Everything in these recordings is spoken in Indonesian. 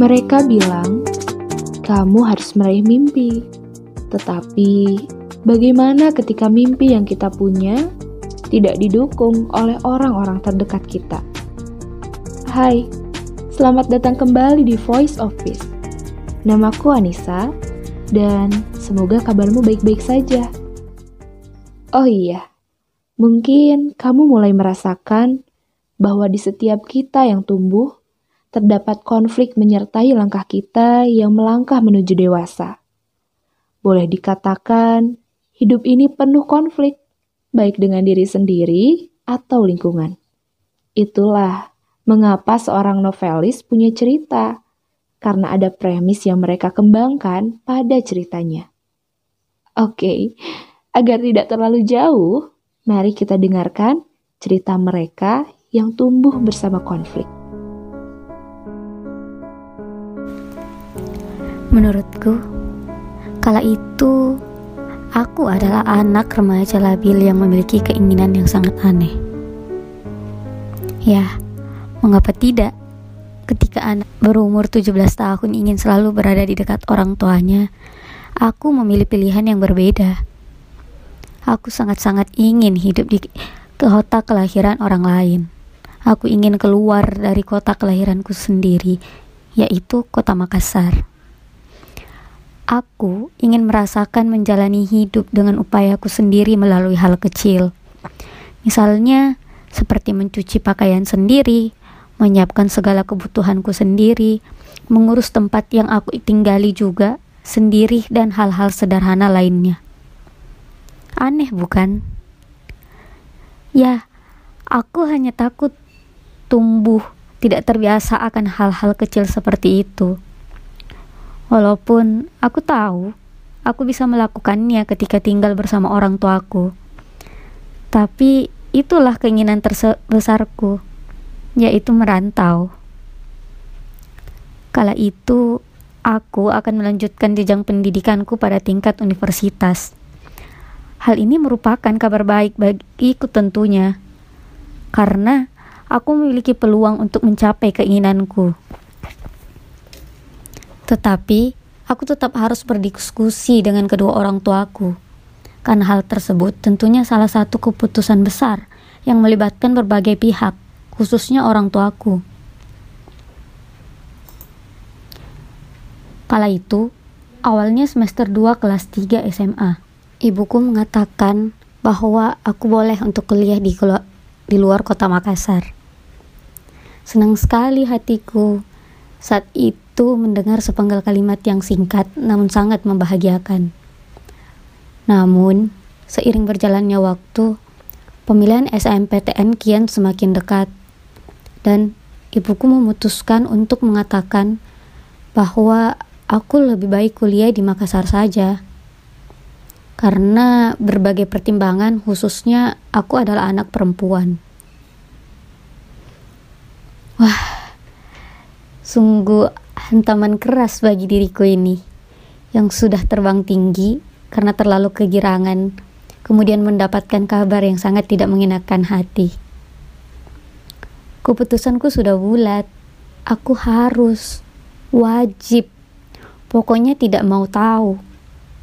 Mereka bilang kamu harus meraih mimpi, tetapi bagaimana ketika mimpi yang kita punya tidak didukung oleh orang-orang terdekat kita? Hai, selamat datang kembali di Voice of Peace. Namaku Anissa, dan semoga kabarmu baik-baik saja. Oh iya, mungkin kamu mulai merasakan bahwa di setiap kita yang tumbuh, terdapat konflik menyertai langkah kita yang melangkah menuju dewasa. Boleh dikatakan, hidup ini penuh konflik, baik dengan diri sendiri atau lingkungan. Itulah mengapa seorang novelis punya cerita, karena ada premis yang mereka kembangkan pada ceritanya. Oke, agar tidak terlalu jauh, mari kita dengarkan cerita mereka yang tumbuh bersama konflik. Menurutku, kala itu aku adalah anak remaja labil yang memiliki keinginan yang sangat aneh. Ya, mengapa tidak? Ketika anak berumur 17 tahun ingin selalu berada di dekat orang tuanya, aku memilih pilihan yang berbeda. Aku sangat-sangat ingin hidup di kota kelahiran orang lain. Aku ingin keluar dari kota kelahiranku sendiri, yaitu kota Makassar. Aku ingin merasakan menjalani hidup dengan upayaku sendiri melalui hal kecil. Misalnya, seperti mencuci pakaian sendiri, menyiapkan segala kebutuhanku sendiri, mengurus tempat yang aku tinggali juga sendiri dan hal-hal sederhana lainnya. Aneh bukan? Ya, aku hanya takut tumbuh tidak terbiasa akan hal-hal kecil seperti itu. Walaupun aku tahu aku bisa melakukannya ketika tinggal bersama orang tuaku. Tapi itulah keinginan terbesarku, yaitu merantau. Kala itu, aku akan melanjutkan jenjang pendidikanku pada tingkat universitas. Hal ini merupakan kabar baik bagiku tentunya, karena aku memiliki peluang untuk mencapai keinginanku. Tetapi, aku tetap harus berdiskusi dengan kedua orang tuaku. Karena hal tersebut tentunya salah satu keputusan besar yang melibatkan berbagai pihak, khususnya orang tuaku. Kala itu, awalnya semester 2 kelas 3 SMA. Ibuku mengatakan bahwa aku boleh untuk kuliah di, di luar kota Makassar. Senang sekali hatiku saat itu itu mendengar sepenggal kalimat yang singkat namun sangat membahagiakan. Namun, seiring berjalannya waktu, pemilihan SNMPTN kian semakin dekat. Dan ibuku memutuskan untuk mengatakan bahwa aku lebih baik kuliah di Makassar saja. Karena berbagai pertimbangan, khususnya aku adalah anak perempuan. Wah, sungguh hantaman keras bagi diriku ini yang sudah terbang tinggi karena terlalu kegirangan, kemudian mendapatkan kabar yang sangat tidak mengenakan hati. Keputusanku sudah bulat, aku harus, wajib, pokoknya tidak mau tahu.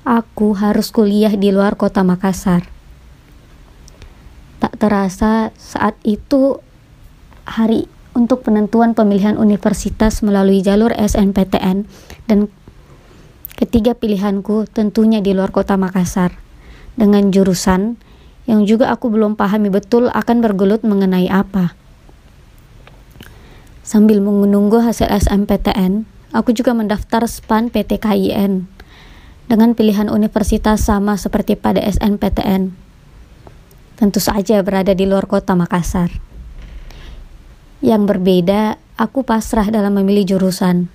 Aku harus kuliah di luar kota Makassar. Tak terasa saat itu hari untuk penentuan pemilihan universitas melalui jalur SNPTN dan ketiga pilihanku tentunya di luar kota Makassar dengan jurusan yang juga aku belum pahami betul akan bergelut mengenai apa. Sambil menunggu hasil SNPTN, aku juga mendaftar SPAN PT KIN dengan pilihan universitas sama seperti pada SNPTN. Tentu saja berada di luar kota Makassar. Yang berbeda, aku pasrah dalam memilih jurusan.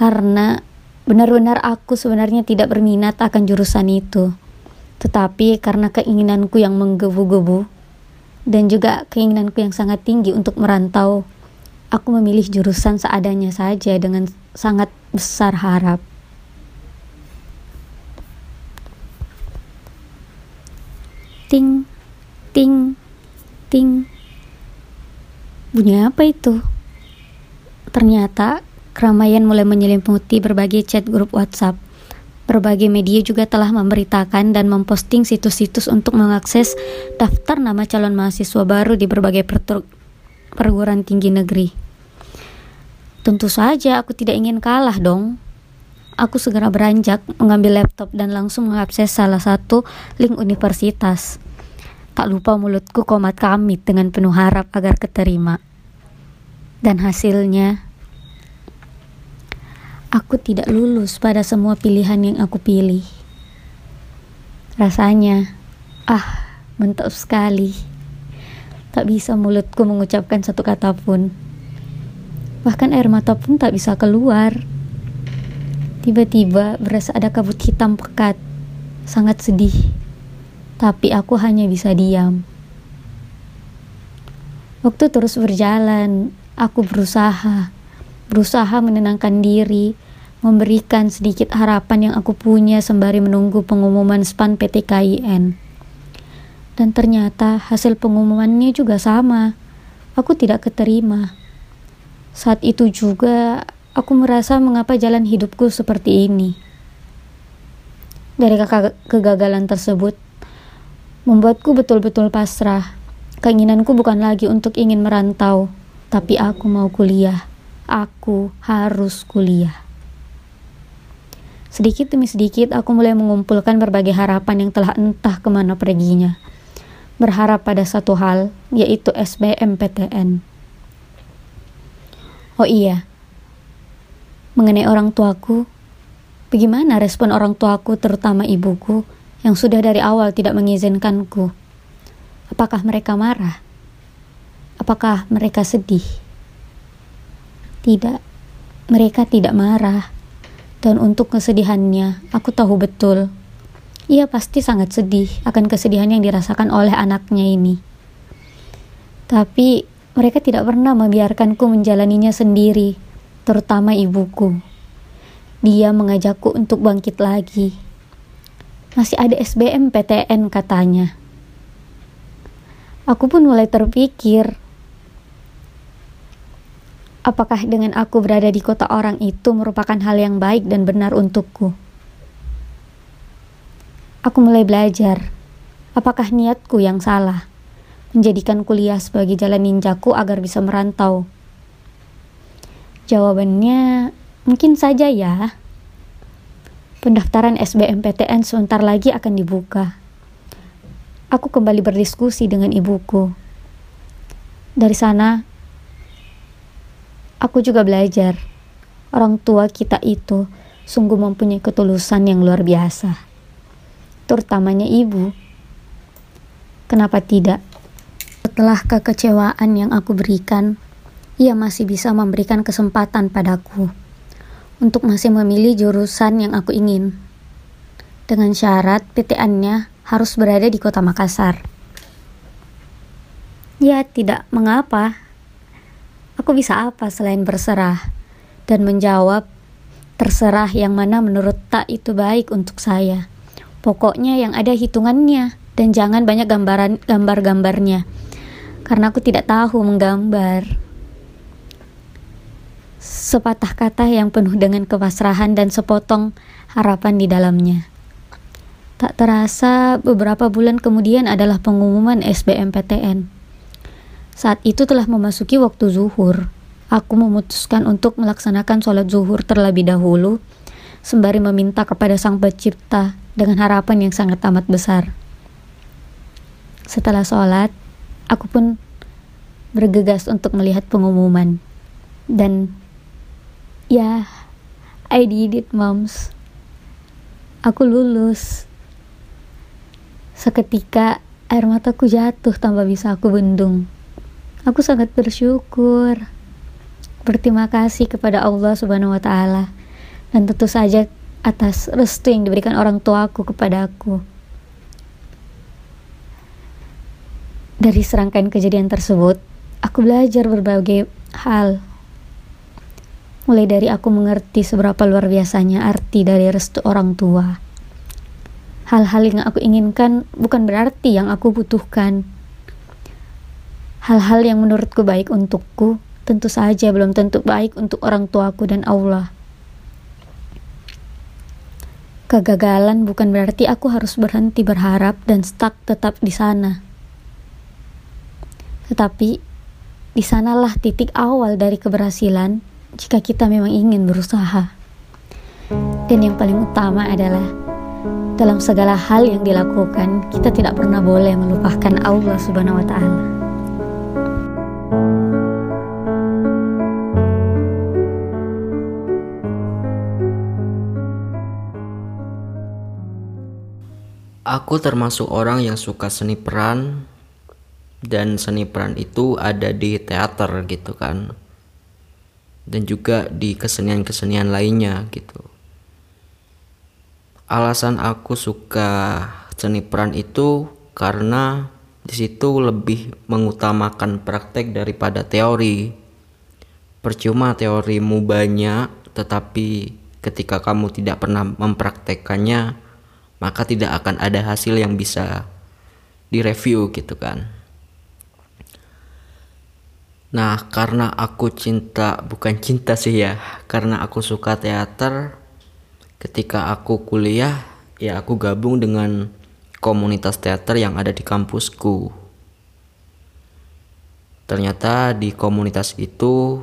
Karena benar-benar aku sebenarnya tidak berminat akan jurusan itu. Tetapi karena keinginanku yang menggebu-gebu dan juga keinginanku yang sangat tinggi untuk merantau, aku memilih jurusan seadanya saja dengan sangat besar harap. Ting, ting, ting. Bunyi apa itu? Ternyata keramaian mulai menyelimuti berbagai chat grup WhatsApp. Berbagai media juga telah memberitakan dan memposting situs-situs untuk mengakses daftar nama calon mahasiswa baru di berbagai perguruan tinggi negeri. Tentu saja aku tidak ingin kalah dong. Aku segera beranjak, mengambil laptop dan langsung mengakses salah satu link universitas. Tak lupa mulutku komat kamit dengan penuh harap agar keterima. Dan hasilnya, aku tidak lulus pada semua pilihan yang aku pilih. Rasanya, ah, mentok sekali. Tak bisa mulutku mengucapkan satu kata pun. Bahkan air mata pun tak bisa keluar. Tiba-tiba berasa ada kabut hitam pekat. Sangat sedih tapi aku hanya bisa diam. Waktu terus berjalan, aku berusaha, berusaha menenangkan diri, memberikan sedikit harapan yang aku punya sembari menunggu pengumuman SPAN PT KIN. Dan ternyata hasil pengumumannya juga sama. Aku tidak keterima. Saat itu juga aku merasa mengapa jalan hidupku seperti ini. Dari kegagalan tersebut, membuatku betul-betul pasrah. Keinginanku bukan lagi untuk ingin merantau, tapi aku mau kuliah. Aku harus kuliah. Sedikit demi sedikit aku mulai mengumpulkan berbagai harapan yang telah entah ke mana perginya. Berharap pada satu hal, yaitu SBMPTN. Oh iya, mengenai orang tuaku, bagaimana respon orang tuaku terutama ibuku yang sudah dari awal tidak mengizinkanku. Apakah mereka marah? Apakah mereka sedih? Tidak, mereka tidak marah. Dan untuk kesedihannya, aku tahu betul. Ia pasti sangat sedih akan kesedihan yang dirasakan oleh anaknya ini. Tapi mereka tidak pernah membiarkanku menjalaninya sendiri, terutama ibuku. Dia mengajakku untuk bangkit lagi masih ada SBM PTN katanya. Aku pun mulai terpikir, apakah dengan aku berada di kota orang itu merupakan hal yang baik dan benar untukku? Aku mulai belajar, apakah niatku yang salah, menjadikan kuliah sebagai jalan ninjaku agar bisa merantau? Jawabannya mungkin saja ya. Pendaftaran SBMPTN sebentar lagi akan dibuka. Aku kembali berdiskusi dengan ibuku. Dari sana, aku juga belajar. Orang tua kita itu sungguh mempunyai ketulusan yang luar biasa. Terutamanya ibu. Kenapa tidak? Setelah kekecewaan yang aku berikan, ia masih bisa memberikan kesempatan padaku untuk masih memilih jurusan yang aku ingin. Dengan syarat PTN-nya harus berada di kota Makassar. Ya, tidak mengapa. Aku bisa apa selain berserah dan menjawab terserah yang mana menurut tak itu baik untuk saya. Pokoknya yang ada hitungannya dan jangan banyak gambaran gambar-gambarnya. Karena aku tidak tahu menggambar sepatah kata yang penuh dengan kepasrahan dan sepotong harapan di dalamnya. Tak terasa beberapa bulan kemudian adalah pengumuman SBMPTN. Saat itu telah memasuki waktu zuhur. Aku memutuskan untuk melaksanakan sholat zuhur terlebih dahulu, sembari meminta kepada Sang Pencipta dengan harapan yang sangat amat besar. Setelah sholat, aku pun bergegas untuk melihat pengumuman. Dan Ya, I did it, moms. Aku lulus. Seketika air mataku jatuh tanpa bisa aku bendung. Aku sangat bersyukur. Berterima kasih kepada Allah Subhanahu wa taala dan tentu saja atas restu yang diberikan orang tuaku kepada aku. Dari serangkaian kejadian tersebut, aku belajar berbagai hal mulai dari aku mengerti seberapa luar biasanya arti dari restu orang tua. Hal-hal yang aku inginkan bukan berarti yang aku butuhkan. Hal-hal yang menurutku baik untukku tentu saja belum tentu baik untuk orang tuaku dan Allah. Kegagalan bukan berarti aku harus berhenti berharap dan stuck tetap di sana. Tetapi, di sanalah titik awal dari keberhasilan jika kita memang ingin berusaha. Dan yang paling utama adalah dalam segala hal yang dilakukan, kita tidak pernah boleh melupakan Allah Subhanahu wa taala. Aku termasuk orang yang suka seni peran dan seni peran itu ada di teater gitu kan dan juga di kesenian-kesenian lainnya gitu alasan aku suka seni peran itu karena di situ lebih mengutamakan praktek daripada teori percuma teorimu banyak tetapi ketika kamu tidak pernah mempraktekkannya maka tidak akan ada hasil yang bisa direview gitu kan. Nah, karena aku cinta, bukan cinta sih ya, karena aku suka teater, ketika aku kuliah, ya aku gabung dengan komunitas teater yang ada di kampusku. Ternyata di komunitas itu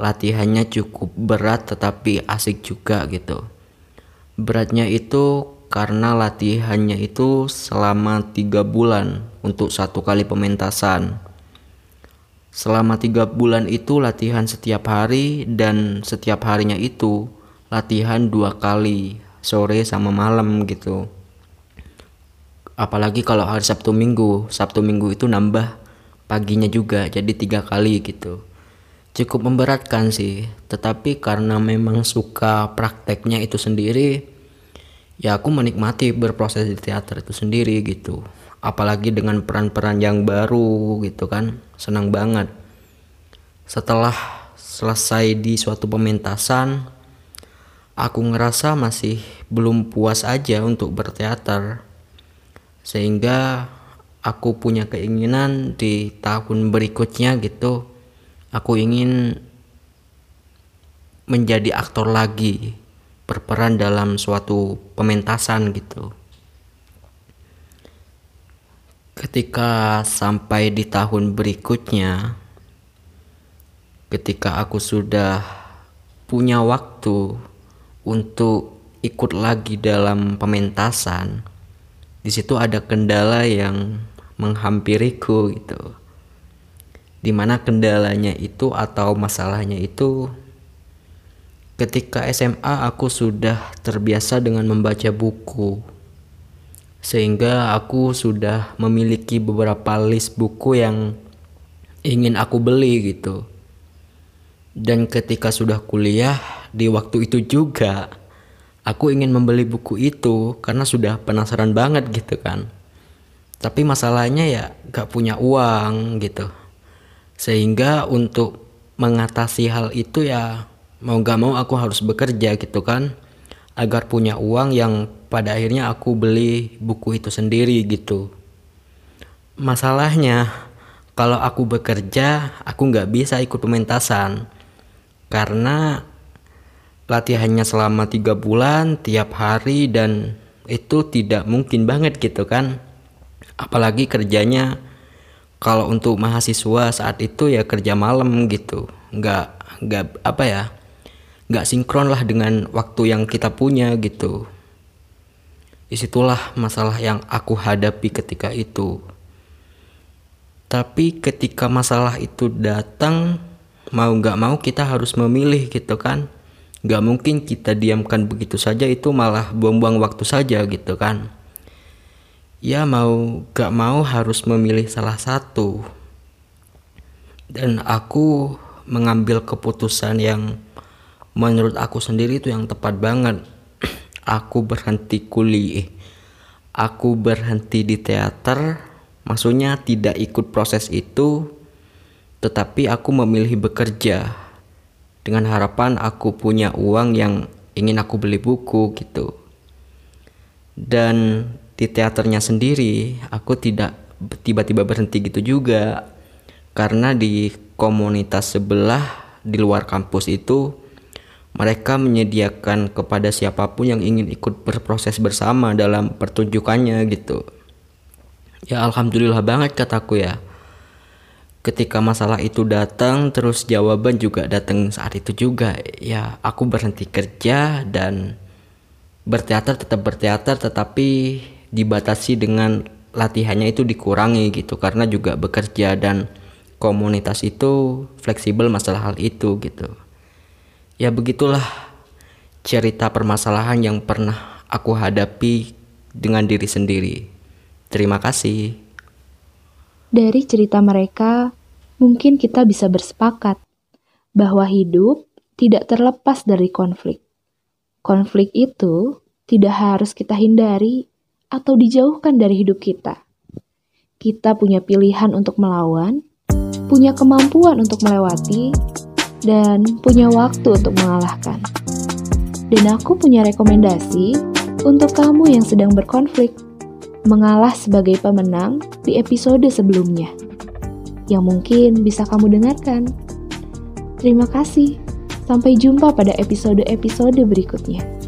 latihannya cukup berat tetapi asik juga gitu. Beratnya itu karena latihannya itu selama tiga bulan untuk satu kali pementasan. Selama tiga bulan itu latihan setiap hari dan setiap harinya itu latihan dua kali sore sama malam gitu. Apalagi kalau hari Sabtu Minggu, Sabtu Minggu itu nambah paginya juga jadi tiga kali gitu. Cukup memberatkan sih, tetapi karena memang suka prakteknya itu sendiri, ya aku menikmati berproses di teater itu sendiri gitu apalagi dengan peran-peran yang baru gitu kan. Senang banget. Setelah selesai di suatu pementasan aku ngerasa masih belum puas aja untuk berteater. Sehingga aku punya keinginan di tahun berikutnya gitu aku ingin menjadi aktor lagi berperan dalam suatu pementasan gitu. Ketika sampai di tahun berikutnya, ketika aku sudah punya waktu untuk ikut lagi dalam pementasan, di situ ada kendala yang menghampiriku gitu. Di mana kendalanya itu atau masalahnya itu Ketika SMA aku sudah terbiasa dengan membaca buku. Sehingga aku sudah memiliki beberapa list buku yang ingin aku beli gitu. Dan ketika sudah kuliah di waktu itu juga aku ingin membeli buku itu karena sudah penasaran banget gitu kan. Tapi masalahnya ya gak punya uang gitu. Sehingga untuk mengatasi hal itu ya mau gak mau aku harus bekerja gitu kan agar punya uang yang pada akhirnya aku beli buku itu sendiri gitu. Masalahnya kalau aku bekerja aku nggak bisa ikut pementasan. Karena latihannya selama tiga bulan tiap hari dan itu tidak mungkin banget gitu kan. Apalagi kerjanya kalau untuk mahasiswa saat itu ya kerja malam gitu. Nggak nggak apa ya nggak sinkron lah dengan waktu yang kita punya gitu. Di situlah masalah yang aku hadapi ketika itu. Tapi ketika masalah itu datang mau nggak mau kita harus memilih gitu kan. Nggak mungkin kita diamkan begitu saja itu malah buang-buang waktu saja gitu kan. Ya mau gak mau harus memilih salah satu. Dan aku mengambil keputusan yang menurut aku sendiri itu yang tepat banget. Aku berhenti kuliah. Aku berhenti di teater maksudnya tidak ikut proses itu tetapi aku memilih bekerja. Dengan harapan aku punya uang yang ingin aku beli buku gitu. Dan di teaternya sendiri aku tidak tiba-tiba berhenti gitu juga. Karena di komunitas sebelah di luar kampus itu mereka menyediakan kepada siapa pun yang ingin ikut berproses bersama dalam pertunjukannya gitu. Ya alhamdulillah banget kataku ya. Ketika masalah itu datang terus jawaban juga datang saat itu juga. Ya aku berhenti kerja dan berteater tetap berteater tetapi dibatasi dengan latihannya itu dikurangi gitu karena juga bekerja dan komunitas itu fleksibel masalah hal itu gitu. Ya begitulah cerita permasalahan yang pernah aku hadapi dengan diri sendiri. Terima kasih. Dari cerita mereka, mungkin kita bisa bersepakat bahwa hidup tidak terlepas dari konflik. Konflik itu tidak harus kita hindari atau dijauhkan dari hidup kita. Kita punya pilihan untuk melawan, punya kemampuan untuk melewati, dan punya waktu untuk mengalahkan. Dan aku punya rekomendasi untuk kamu yang sedang berkonflik, mengalah sebagai pemenang di episode sebelumnya, yang mungkin bisa kamu dengarkan. Terima kasih, sampai jumpa pada episode-episode berikutnya.